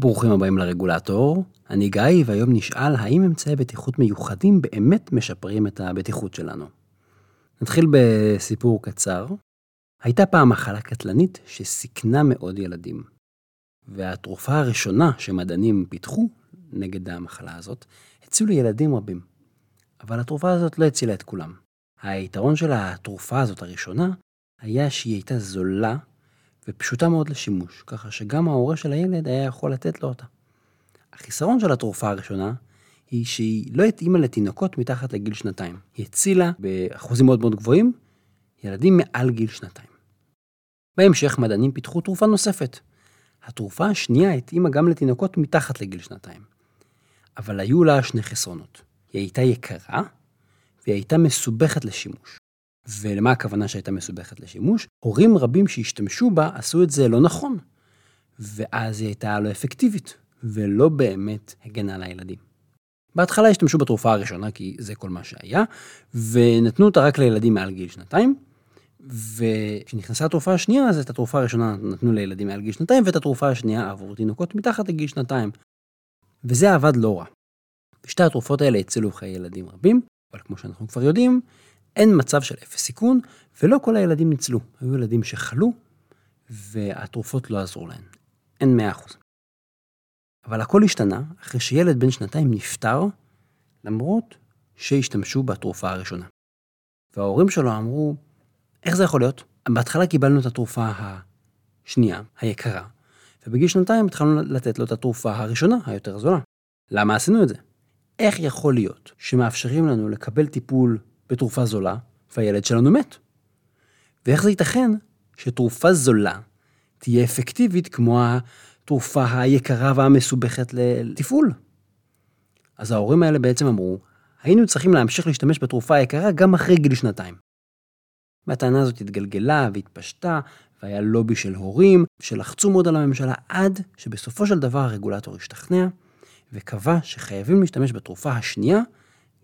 ברוכים הבאים לרגולטור, אני גיא, והיום נשאל האם אמצעי בטיחות מיוחדים באמת משפרים את הבטיחות שלנו. נתחיל בסיפור קצר. הייתה פעם מחלה קטלנית שסיכנה מאוד ילדים. והתרופה הראשונה שמדענים פיתחו נגד המחלה הזאת, הצילו ילדים רבים. אבל התרופה הזאת לא הצילה את כולם. היתרון של התרופה הזאת הראשונה, היה שהיא הייתה זולה ופשוטה מאוד לשימוש, ככה שגם ההורה של הילד היה יכול לתת לו אותה. החיסרון של התרופה הראשונה, היא שהיא לא התאימה לתינוקות מתחת לגיל שנתיים. היא הצילה באחוזים מאוד מאוד גבוהים ילדים מעל גיל שנתיים. בהמשך מדענים פיתחו תרופה נוספת. התרופה השנייה התאימה גם לתינוקות מתחת לגיל שנתיים. אבל היו לה שני חסרונות. היא הייתה יקרה, והיא הייתה מסובכת לשימוש. ולמה הכוונה שהייתה מסובכת לשימוש? הורים רבים שהשתמשו בה עשו את זה לא נכון, ואז היא הייתה לא אפקטיבית, ולא באמת הגנה על הילדים. בהתחלה השתמשו בתרופה הראשונה, כי זה כל מה שהיה, ונתנו אותה רק לילדים מעל גיל שנתיים, וכשנכנסה התרופה השנייה, אז את התרופה הראשונה נתנו לילדים מעל גיל שנתיים, ואת התרופה השנייה עבור תינוקות מתחת לגיל שנתיים. וזה עבד לא רע. ושתי התרופות האלה הצילו חיי ילדים רבים, אבל כמו שאנחנו כבר יודעים, אין מצב של אפס סיכון, ולא כל הילדים ניצלו. היו ילדים שחלו, והתרופות לא עזרו להם. אין 100%. אבל הכל השתנה אחרי שילד בן שנתיים נפטר, למרות שהשתמשו בתרופה הראשונה. וההורים שלו אמרו, איך זה יכול להיות? בהתחלה קיבלנו את התרופה השנייה, היקרה, ובגיל שנתיים התחלנו לתת לו את התרופה הראשונה, היותר זולה. למה עשינו את זה? איך יכול להיות שמאפשרים לנו לקבל טיפול בתרופה זולה, והילד שלנו מת? ואיך זה ייתכן שתרופה זולה תהיה אפקטיבית כמו התרופה היקרה והמסובכת לתפעול? אז ההורים האלה בעצם אמרו, היינו צריכים להמשיך להשתמש בתרופה היקרה גם אחרי גיל שנתיים. והטענה הזאת התגלגלה והתפשטה, והיה לובי של הורים שלחצו מאוד על הממשלה עד שבסופו של דבר הרגולטור השתכנע וקבע שחייבים להשתמש בתרופה השנייה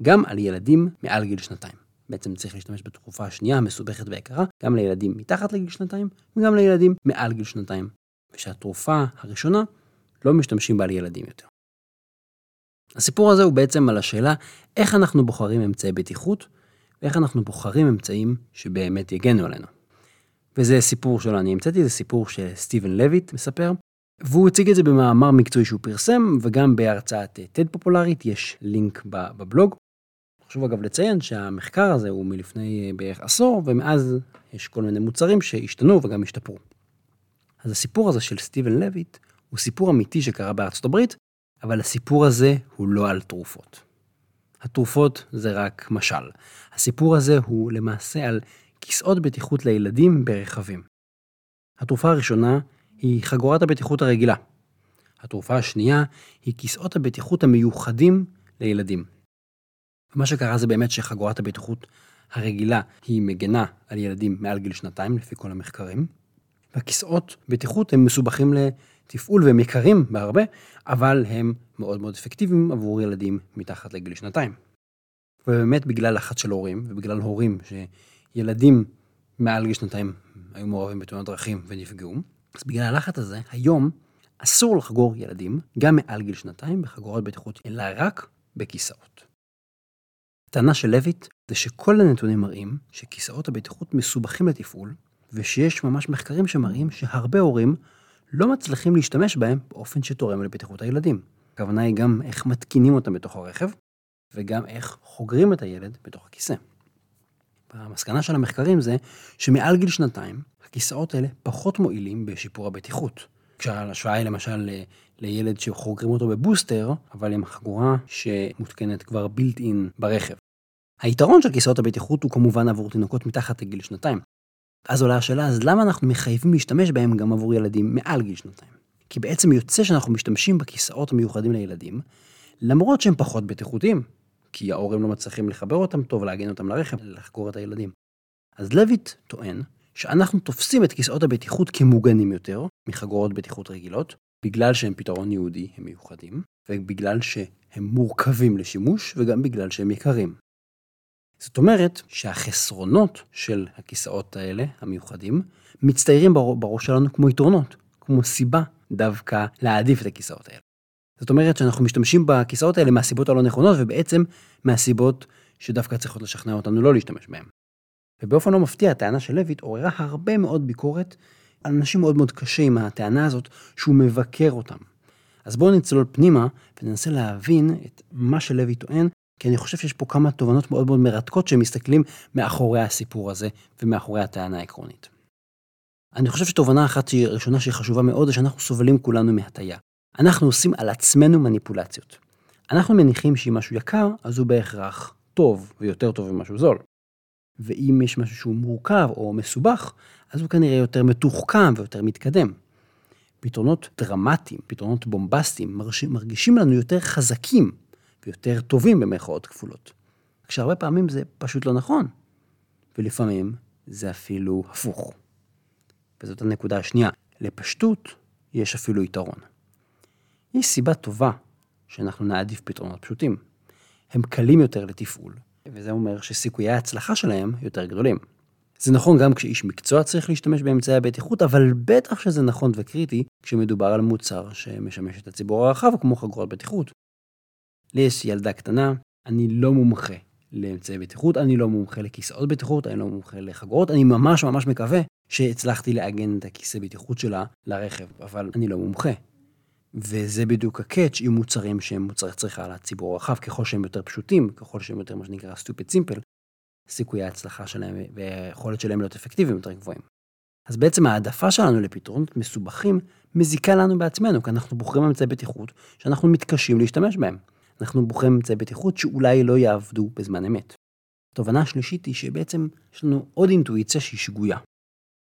גם על ילדים מעל גיל שנתיים. בעצם צריך להשתמש בתרופה השנייה המסובכת ויקרה גם לילדים מתחת לגיל שנתיים וגם לילדים מעל גיל שנתיים. ושהתרופה הראשונה לא משתמשים בה על ילדים יותר. הסיפור הזה הוא בעצם על השאלה איך אנחנו בוחרים אמצעי בטיחות ואיך אנחנו בוחרים אמצעים שבאמת יגנו עלינו. וזה סיפור שלא אני המצאתי, זה סיפור שסטיבן לויט מספר, והוא הציג את זה במאמר מקצועי שהוא פרסם, וגם בהרצאת TED פופולרית, יש לינק בבלוג. חשוב אגב לציין שהמחקר הזה הוא מלפני בערך עשור, ומאז יש כל מיני מוצרים שהשתנו וגם השתפרו. אז הסיפור הזה של סטיבן לויט הוא סיפור אמיתי שקרה בארצות הברית, אבל הסיפור הזה הוא לא על תרופות. התרופות זה רק משל. הסיפור הזה הוא למעשה על כיסאות בטיחות לילדים ברכבים. התרופה הראשונה היא חגורת הבטיחות הרגילה. התרופה השנייה היא כיסאות הבטיחות המיוחדים לילדים. מה שקרה זה באמת שחגורת הבטיחות הרגילה היא מגנה על ילדים מעל גיל שנתיים, לפי כל המחקרים. והכיסאות בטיחות הם מסובכים לתפעול והם יקרים בהרבה, אבל הם מאוד מאוד אפקטיביים עבור ילדים מתחת לגיל שנתיים. ובאמת בגלל לחץ של הורים, ובגלל הורים שילדים מעל גיל שנתיים היו מעורבים בתאונות דרכים ונפגעו, אז בגלל הלחץ הזה, היום אסור לחגור ילדים, גם מעל גיל שנתיים, בחגורות בטיחות, אלא רק בכיסאות. הטענה של לויט זה שכל הנתונים מראים שכיסאות הבטיחות מסובכים לתפעול, ושיש ממש מחקרים שמראים שהרבה הורים לא מצליחים להשתמש בהם באופן שתורם לבטיחות הילדים. הכוונה היא גם איך מתקינים אותם בתוך הרכב, וגם איך חוגרים את הילד בתוך הכיסא. המסקנה של המחקרים זה שמעל גיל שנתיים, הכיסאות האלה פחות מועילים בשיפור הבטיחות. כשההשוואה היא למשל לילד שחוגרים אותו בבוסטר, אבל עם חגורה שמותקנת כבר בילט אין ברכב. היתרון של כיסאות הבטיחות הוא כמובן עבור תינוקות מתחת לגיל שנתיים. אז עולה השאלה, אז למה אנחנו מחייבים להשתמש בהם גם עבור ילדים מעל גיל שנתיים? כי בעצם יוצא שאנחנו משתמשים בכיסאות המיוחדים לילדים, למרות שהם פחות בטיחותיים. כי ההורים לא מצליחים לחבר אותם טוב, להגן אותם לרכב, לחקור את הילדים. אז לויט טוען שאנחנו תופסים את כיסאות הבטיחות כמוגנים יותר מחגורות בטיחות רגילות, בגלל שהם פתרון יהודי, הם מיוחדים, ובגלל שהם מורכבים לשימוש, וגם בגלל שהם יקרים. זאת אומרת שהחסרונות של הכיסאות האלה, המיוחדים, מצטיירים בראש שלנו כמו יתרונות, כמו סיבה דווקא להעדיף את הכיסאות האלה. זאת אומרת שאנחנו משתמשים בכיסאות האלה מהסיבות הלא נכונות, ובעצם מהסיבות שדווקא צריכות לשכנע אותנו לא להשתמש בהם. ובאופן לא מפתיע, הטענה של לויט עוררה הרבה מאוד ביקורת על אנשים מאוד מאוד קשה עם הטענה הזאת שהוא מבקר אותם. אז בואו נצלול פנימה וננסה להבין את מה שלוי טוען, כי אני חושב שיש פה כמה תובנות מאוד מאוד מרתקות שמסתכלים מאחורי הסיפור הזה ומאחורי הטענה העקרונית. אני חושב שתובנה אחת שהיא ראשונה שהיא חשובה מאוד, זה שאנחנו סובלים כולנו מהטיה. אנחנו עושים על עצמנו מניפולציות. אנחנו מניחים שאם משהו יקר, אז הוא בהכרח טוב, ויותר טוב ממשהו זול. ואם יש משהו שהוא מורכב או מסובך, אז הוא כנראה יותר מתוחכם ויותר מתקדם. פתרונות דרמטיים, פתרונות בומבסטיים, מרגישים לנו יותר חזקים ויותר טובים במרכאות כפולות. כשהרבה פעמים זה פשוט לא נכון, ולפעמים זה אפילו הפוך. וזאת הנקודה השנייה, לפשטות יש אפילו יתרון. יש סיבה טובה שאנחנו נעדיף פתרונות פשוטים. הם קלים יותר לתפעול, וזה אומר שסיכויי ההצלחה שלהם יותר גדולים. זה נכון גם כשאיש מקצוע צריך להשתמש באמצעי הבטיחות, אבל בטח שזה נכון וקריטי כשמדובר על מוצר שמשמש את הציבור הרחב, כמו חגורות בטיחות. לי יש ילדה קטנה, אני לא מומחה לאמצעי בטיחות, אני לא מומחה לכיסאות בטיחות, אני לא מומחה לחגורות, אני ממש ממש מקווה שהצלחתי לעגן את הכיסא בטיחות שלה לרכב, אבל אני לא מומחה. וזה בדיוק הקאץ' עם מוצרים שהם מוצרי צריכה לציבור הרחב, ככל שהם יותר פשוטים, ככל שהם יותר מה שנקרא stupid simple, סיכויי ההצלחה שלהם והיכולת שלהם להיות אפקטיביים יותר גבוהים. אז בעצם העדפה שלנו לפתרונות מסובכים מזיקה לנו בעצמנו, כי אנחנו בוחרים אמצעי בטיחות שאנחנו מתקשים להשתמש בהם. אנחנו בוחרים אמצעי בטיחות שאולי לא יעבדו בזמן אמת. התובנה השלישית היא שבעצם יש לנו עוד אינטואיציה שהיא שגויה.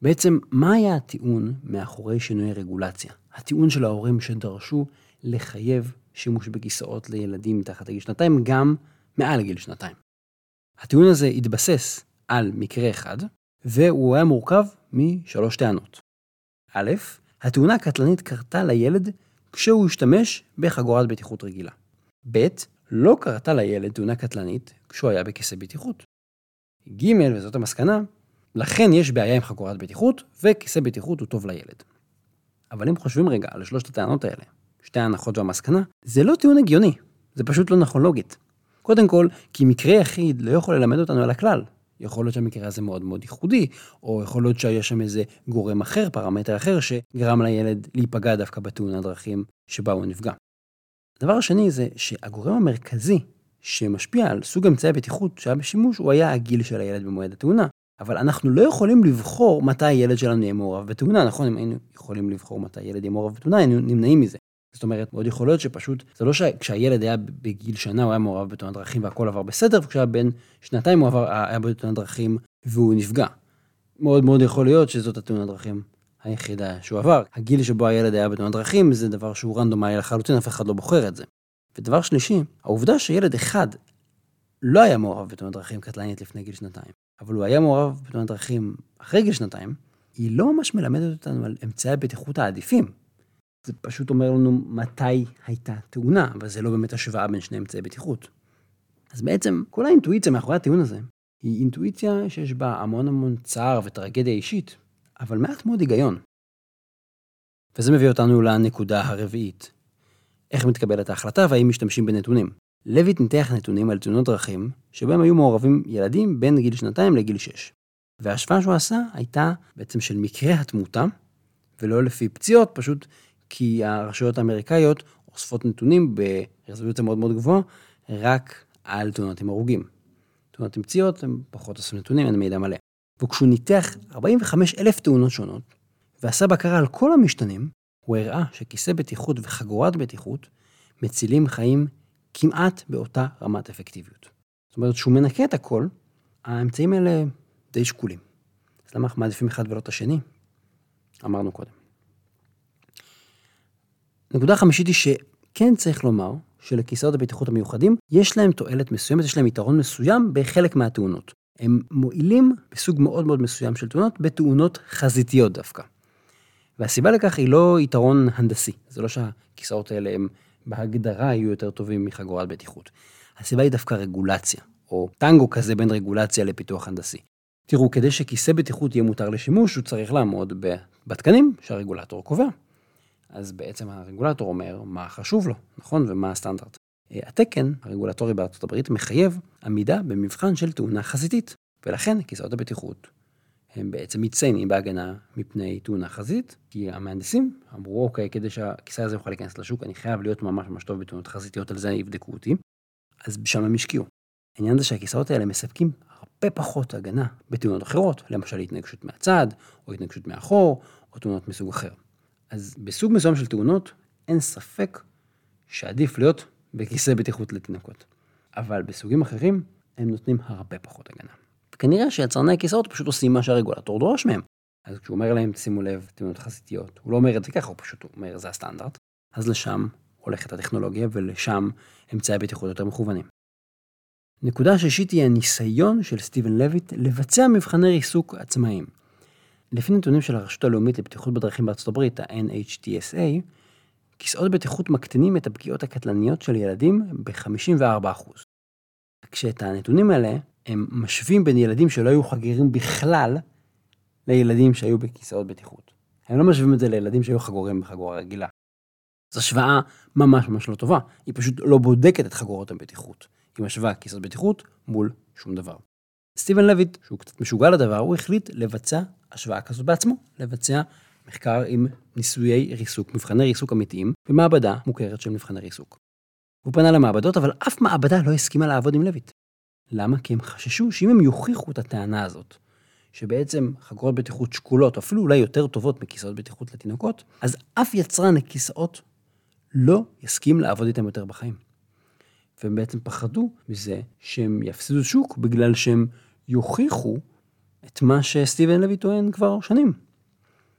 בעצם, מה היה הטיעון מאחורי שינוי רגולציה? הטיעון של ההורים שדרשו לחייב שימוש בכיסאות לילדים מתחת לגיל שנתיים, גם מעל גיל שנתיים. הטיעון הזה התבסס על מקרה אחד, והוא היה מורכב משלוש טענות. א', התאונה הקטלנית קרתה לילד כשהוא השתמש בחגורת בטיחות רגילה. ב', לא קרתה לילד תאונה קטלנית כשהוא היה בכיסא בטיחות. ג', וזאת המסקנה, לכן יש בעיה עם חגורת בטיחות, וכיסא בטיחות הוא טוב לילד. אבל אם חושבים רגע על שלושת הטענות האלה, שתי ההנחות והמסקנה, זה לא טיעון הגיוני, זה פשוט לא נכון לוגית. קודם כל, כי מקרה יחיד לא יכול ללמד אותנו על הכלל. יכול להיות שהמקרה הזה מאוד מאוד ייחודי, או יכול להיות שיש שם איזה גורם אחר, פרמטר אחר, שגרם לילד להיפגע דווקא בתאונת דרכים שבה הוא נפגע. הדבר השני זה שהגורם המרכזי שמשפיע על סוג אמצעי הבטיחות שהיה בשימוש, הוא היה הגיל של הילד במועד התאונה. אבל אנחנו לא יכולים לבחור מתי הילד שלנו יהיה מעורב בתאונה, נכון? אם היינו יכולים לבחור מתי הילד יהיה מעורב בתאונה, היינו נמנעים מזה. זאת אומרת, מאוד יכול להיות שפשוט, זה לא שכשהילד היה בגיל שנה הוא היה מעורב בתאונת דרכים והכל עבר בסדר, וכשהיה בן שנתיים הוא עבר, היה בתאונת דרכים והוא נפגע. מאוד מאוד יכול להיות שזאת התאונת דרכים היחידה שהוא עבר. הגיל שבו הילד היה בתאונת דרכים זה דבר שהוא רנדומלי לחלוטין, אף אחד לא בוחר את זה. ודבר שלישי, העובדה שילד אחד לא היה מעורב בתאונת דרכים קטלנית לפני גיל שנתיים, אבל הוא היה מעורב בתאונת דרכים אחרי גיל שנתיים, היא לא ממש מלמדת אותנו על אמצעי הבטיחות העדיפים. זה פשוט אומר לנו מתי הייתה תאונה, אבל זה לא באמת השוואה בין שני אמצעי בטיחות. אז בעצם כל האינטואיציה מאחורי הטיעון הזה, היא אינטואיציה שיש בה המון המון צער וטרגדיה אישית, אבל מעט מאוד היגיון. וזה מביא אותנו לנקודה הרביעית. איך מתקבלת ההחלטה והאם משתמשים בנתונים. לויט ניתח נתונים על תאונות דרכים, שבהם היו מעורבים ילדים בין גיל שנתיים לגיל שש. וההשוואה שהוא עשה הייתה בעצם של מקרה התמותה, ולא לפי פציעות, פשוט כי הרשויות האמריקאיות אוספות נתונים ברזולוציה מאוד מאוד גבוהה, רק על תאונות עם הרוגים. תאונות עם פציעות הם פחות עושים נתונים, אין מידע מלא. וכשהוא ניתח 45 אלף תאונות שונות, ועשה בקרה על כל המשתנים, הוא הראה שכיסא בטיחות וחגורת בטיחות מצילים חיים כמעט באותה רמת אפקטיביות. זאת אומרת, כשהוא מנקה את הכל, האמצעים האלה די שקולים. אז למה אנחנו מעדיפים אחד ולא את השני? אמרנו קודם. נקודה חמישית היא שכן צריך לומר שלכיסאות הבטיחות המיוחדים יש להם תועלת מסוימת, יש להם יתרון מסוים בחלק מהתאונות. הם מועילים בסוג מאוד מאוד מסוים של תאונות, בתאונות חזיתיות דווקא. והסיבה לכך היא לא יתרון הנדסי, זה לא שהכיסאות האלה הם בהגדרה יהיו יותר טובים מחגורת בטיחות. הסיבה היא דווקא רגולציה, או טנגו כזה בין רגולציה לפיתוח הנדסי. תראו, כדי שכיסא בטיחות יהיה מותר לשימוש, הוא צריך לעמוד בתקנים שהרגולטור קובע. אז בעצם הרגולטור אומר מה חשוב לו, נכון? ומה הסטנדרט. אה, התקן הרגולטורי בארצות הברית מחייב עמידה במבחן של תאונה חזיתית, ולכן כיסאות הבטיחות הם בעצם מציינים בהגנה מפני תאונה חזית, כי המהנדסים אמרו, אוקיי, כדי שהכיסא הזה יוכל להיכנס לשוק, אני חייב להיות ממש ממש טוב בתאונות חזיתיות, על זה יבדקו אותי. אז שם הם השקיעו. העניין זה שהכיסאות האלה מספקים הרבה פחות הגנה בתאונות אחרות, למשל התנגשות מהצד, או התנגשות מאחור, או תאונות מסוג אחר. אז בסוג מסוים של תאונות, אין ספק שעדיף להיות בכיסא בטיחות לתינוקות. אבל בסוגים אחרים, הם נותנים הרבה פחות הגנה. כנראה שיצרני הכיסאות פשוט עושים מה שהרגולטור דורש מהם. אז כשהוא אומר להם, שימו לב, תאונות חזיתיות, הוא לא אומר את זה ככה, הוא פשוט אומר, זה הסטנדרט. אז לשם הולכת הטכנולוגיה, ולשם אמצעי הבטיחות יותר מכוונים. נקודה שישית היא הניסיון של סטיבן לויט לבצע מבחני ריסוק עצמאיים. לפי נתונים של הרשות הלאומית לבטיחות בדרכים בארצות הברית, ה-NHTSA, כיסאות בטיחות מקטינים את הפגיעות הקטלניות של ילדים ב-54%. כשאת הנתונים האלה הם משווים בין ילדים שלא היו חגורים בכלל לילדים שהיו בכיסאות בטיחות. הם לא משווים את זה לילדים שהיו חגורים בחגורה רגילה. זו השוואה ממש ממש לא טובה, היא פשוט לא בודקת את חגורות הבטיחות. היא משווה כיסאות בטיחות מול שום דבר. סטיבן לויט, שהוא קצת משוגע לדבר, הוא החליט לבצע השוואה כזאת בעצמו, לבצע מחקר עם ניסויי ריסוק, מבחני ריסוק אמיתיים, במעבדה מוכרת של מבחני ריסוק. הוא פנה למעבדות, אבל אף מעבדה לא הסכימה לעבוד עם לויט. למה? כי הם חששו שאם הם יוכיחו את הטענה הזאת, שבעצם חגורות בטיחות שקולות, אפילו אולי יותר טובות מכיסאות בטיחות לתינוקות, אז אף יצרן הכיסאות לא יסכים לעבוד איתם יותר בחיים. והם בעצם פחדו מזה שהם יפסידו שוק בגלל שהם יוכיחו את מה שסטיבן לוי טוען כבר שנים.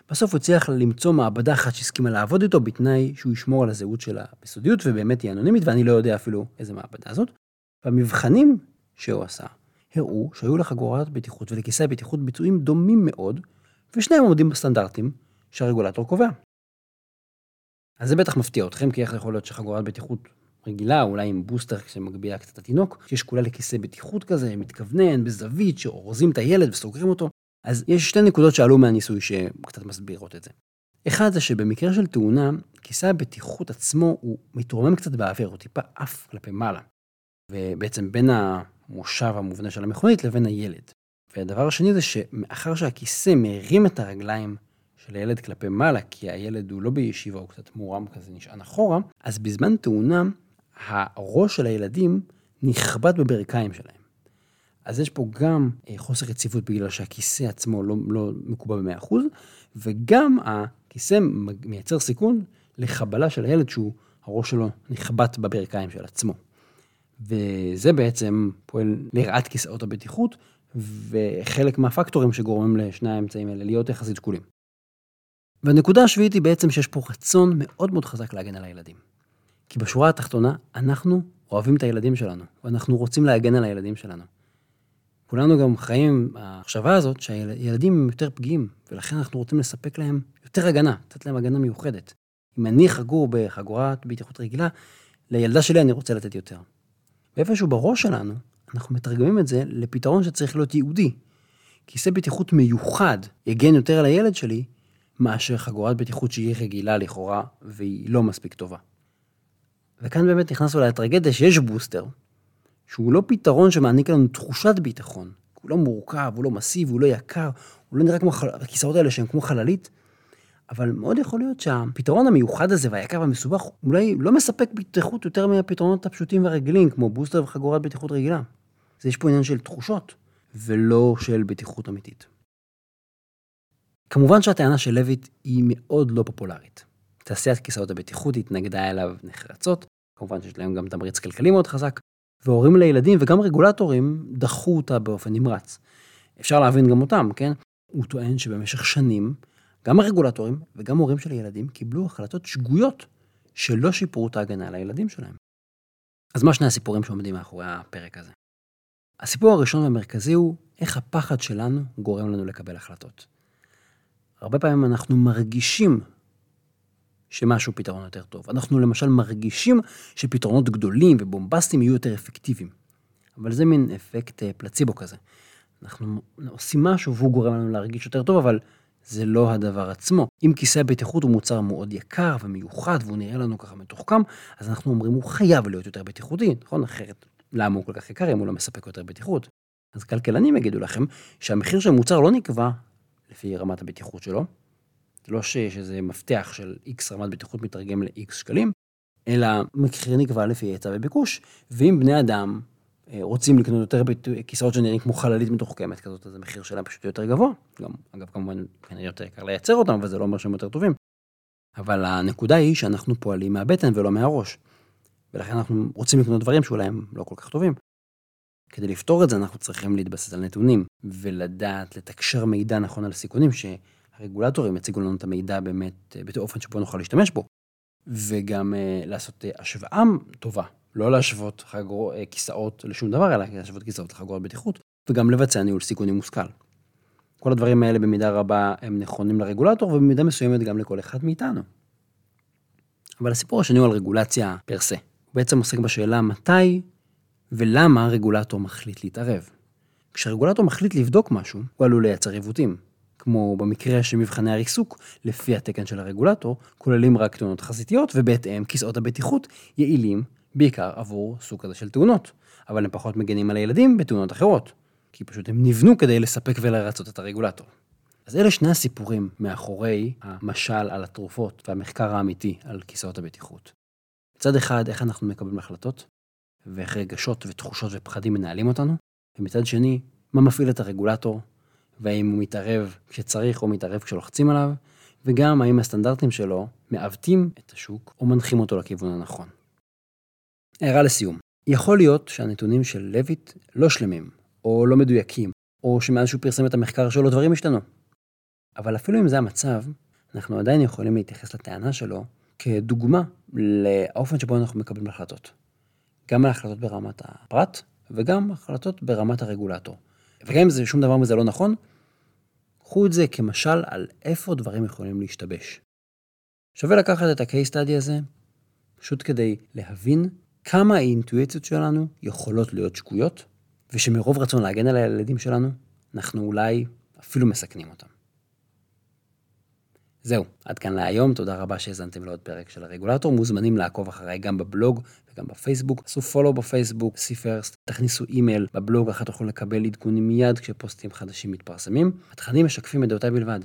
בסוף הוא הצליח למצוא מעבדה אחת שהסכימה לעבוד איתו בתנאי שהוא ישמור על הזהות שלה בסודיות ובאמת היא אנונימית ואני לא יודע אפילו איזה מעבדה זאת. והמבחנים שהוא עשה הראו שהיו לחגורת בטיחות ולכיסא בטיחות ביצועים דומים מאוד ושניהם עומדים בסטנדרטים שהרגולטור קובע. אז זה בטח מפתיע אתכם כי איך יכול להיות שחגורת בטיחות רגילה, אולי עם בוסטר שמגביה קצת התינוק, שיש כולה לכיסא בטיחות כזה, מתכוונן, בזווית, שאורזים את הילד וסוגרים אותו. אז יש שתי נקודות שעלו מהניסוי שקצת מסבירות את זה. אחד זה שבמקרה של תאונה, כיסא הבטיחות עצמו הוא מתרומם קצת באוויר, הוא טיפה עף כלפי מעלה. ובעצם בין המושב המובנה של המכונית לבין הילד. והדבר השני זה שמאחר שהכיסא מרים את הרגליים של הילד כלפי מעלה, כי הילד הוא לא בישיבה, הוא קצת מורם כזה, נשען אחורה, אז בזמן תאונה, הראש של הילדים נכבד בברכיים שלהם. אז יש פה גם אה, חוסר יציבות בגלל שהכיסא עצמו לא, לא מקובע ב-100%, וגם הכיסא מייצר סיכון לחבלה של הילד שהוא, הראש שלו נכבט בברכיים של עצמו. וזה בעצם פועל לרעת כיסאות הבטיחות, וחלק מהפקטורים שגורמים לשני האמצעים האלה להיות יחסית שקולים. והנקודה השביעית היא בעצם שיש פה רצון מאוד מאוד חזק להגן על הילדים. כי בשורה התחתונה, אנחנו אוהבים את הילדים שלנו, ואנחנו רוצים להגן על הילדים שלנו. כולנו גם חיים עם המחשבה הזאת שהילדים הם יותר פגיעים, ולכן אנחנו רוצים לספק להם יותר הגנה, לתת להם הגנה מיוחדת. אם אני חגור בחגורת בטיחות רגילה, לילדה שלי אני רוצה לתת יותר. ואיפשהו בראש שלנו, אנחנו מתרגמים את זה לפתרון שצריך להיות ייעודי. כיסא בטיחות מיוחד יגן יותר על הילד שלי, מאשר חגורת בטיחות שהיא רגילה לכאורה, והיא לא מספיק טובה. וכאן באמת נכנס אולי הטרגדיה שיש בוסטר, שהוא לא פתרון שמעניק לנו תחושת ביטחון. הוא לא מורכב, הוא לא מסיבי, הוא לא יקר, הוא לא נראה כמו חל... הכיסאות האלה שהם כמו חללית, אבל מאוד יכול להיות שהפתרון המיוחד הזה והיקר והמסובך אולי לא מספק בטיחות יותר מהפתרונות הפשוטים והרגילים, כמו בוסטר וחגורת בטיחות רגילה. אז יש פה עניין של תחושות, ולא של בטיחות אמיתית. כמובן שהטענה של לויט היא מאוד לא פופולרית. תעשיית כיסאות הבטיחות התנגדה אליו נחרצות, כמובן שיש להם גם תמריץ כלכלי מאוד חזק, והורים לילדים וגם רגולטורים דחו אותה באופן נמרץ. אפשר להבין גם אותם, כן? הוא טוען שבמשך שנים, גם הרגולטורים וגם הורים של ילדים קיבלו החלטות שגויות שלא שיפרו את ההגנה על הילדים שלהם. אז מה שני הסיפורים שעומדים מאחורי הפרק הזה? הסיפור הראשון והמרכזי הוא איך הפחד שלנו גורם לנו לקבל החלטות. הרבה פעמים אנחנו מרגישים שמשהו פתרון יותר טוב. אנחנו למשל מרגישים שפתרונות גדולים ובומבסטיים יהיו יותר אפקטיביים. אבל זה מין אפקט אה, פלציבו כזה. אנחנו עושים משהו והוא גורם לנו להרגיש יותר טוב, אבל זה לא הדבר עצמו. אם כיסא הבטיחות הוא מוצר מאוד יקר ומיוחד והוא נראה לנו ככה מתוחכם, אז אנחנו אומרים הוא חייב להיות יותר בטיחותי, נכון? אחרת, למה הוא כל כך יקר אם הוא לא מספק יותר בטיחות? אז כלכלנים יגידו לכם שהמחיר של מוצר לא נקבע לפי רמת הבטיחות שלו, זה לא שיש איזה מפתח של X רמת בטיחות מתרגם ל-X שקלים, אלא מחיר נקבע לפי היצע וביקוש, ואם בני אדם אה, רוצים לקנות יותר כיסאות שנראים כמו חללית מתוחכמת כזאת, אז המחיר שלהם פשוט יותר גבוה. גם, אגב, כמובן, כנראה יותר יקר לייצר אותם, אבל זה לא אומר שהם יותר טובים. אבל הנקודה היא שאנחנו פועלים מהבטן ולא מהראש. ולכן אנחנו רוצים לקנות דברים שאולי הם לא כל כך טובים. כדי לפתור את זה אנחנו צריכים להתבסס על נתונים, ולדעת לתקשר מידע נכון על סיכונים, שהרגולטורים יציגו לנו את המידע באמת אה, באופן שבו נוכל להשתמש בו. וגם uh, לעשות uh, השוואה טובה לא להשוות חגור, אה, כיסאות לשום דבר, אלא להשוות כיסאות לחגורת בטיחות, וגם לבצע ניהול סיכונים מושכל. כל הדברים האלה במידה רבה הם נכונים לרגולטור, ובמידה מסוימת גם לכל אחד מאיתנו. אבל הסיפור השני הוא על רגולציה פר סה. הוא בעצם עוסק בשאלה מתי ולמה הרגולטור מחליט להתערב. כשרגולטור מחליט לבדוק משהו, הוא עלול לייצר עיוותים. כמו במקרה שמבחני הריסוק, לפי התקן של הרגולטור, כוללים רק תאונות חזיתיות, ובהתאם כיסאות הבטיחות יעילים בעיקר עבור סוג כזה של תאונות, אבל הם פחות מגנים על הילדים בתאונות אחרות, כי פשוט הם נבנו כדי לספק ולרצות את הרגולטור. אז אלה שני הסיפורים מאחורי המשל על התרופות והמחקר האמיתי על כיסאות הבטיחות. מצד אחד, איך אנחנו מקבלים החלטות, ואיך רגשות ותחושות ופחדים מנהלים אותנו, ומצד שני, מה מפעיל את הרגולטור, והאם הוא מתערב כשצריך או מתערב כשלוחצים עליו, וגם האם הסטנדרטים שלו מעוותים את השוק או מנחים אותו לכיוון הנכון. הערה לסיום, יכול להיות שהנתונים של לויט לא שלמים, או לא מדויקים, או שמאז שהוא פרסם את המחקר שלו דברים השתנו. אבל אפילו אם זה המצב, אנחנו עדיין יכולים להתייחס לטענה שלו כדוגמה לאופן שבו אנחנו מקבלים החלטות. גם על החלטות ברמת הפרט, וגם החלטות ברמת הרגולטור. וגם אם זה שום דבר מזה לא נכון, קחו את זה כמשל על איפה דברים יכולים להשתבש. שווה לקחת את ה-case study הזה, פשוט כדי להבין כמה האינטואיציות שלנו יכולות להיות שגויות, ושמרוב רצון להגן על הילדים שלנו, אנחנו אולי אפילו מסכנים אותם. זהו, עד כאן להיום, תודה רבה שהאזנתם לעוד פרק של הרגולטור. מוזמנים לעקוב אחריי גם בבלוג וגם בפייסבוק. עשו פולו בפייסבוק, סי פרסט, תכניסו אימייל בבלוג, אחת תוכלו לקבל עדכונים מיד כשפוסטים חדשים מתפרסמים. התכנים משקפים את דעותיי בלבד.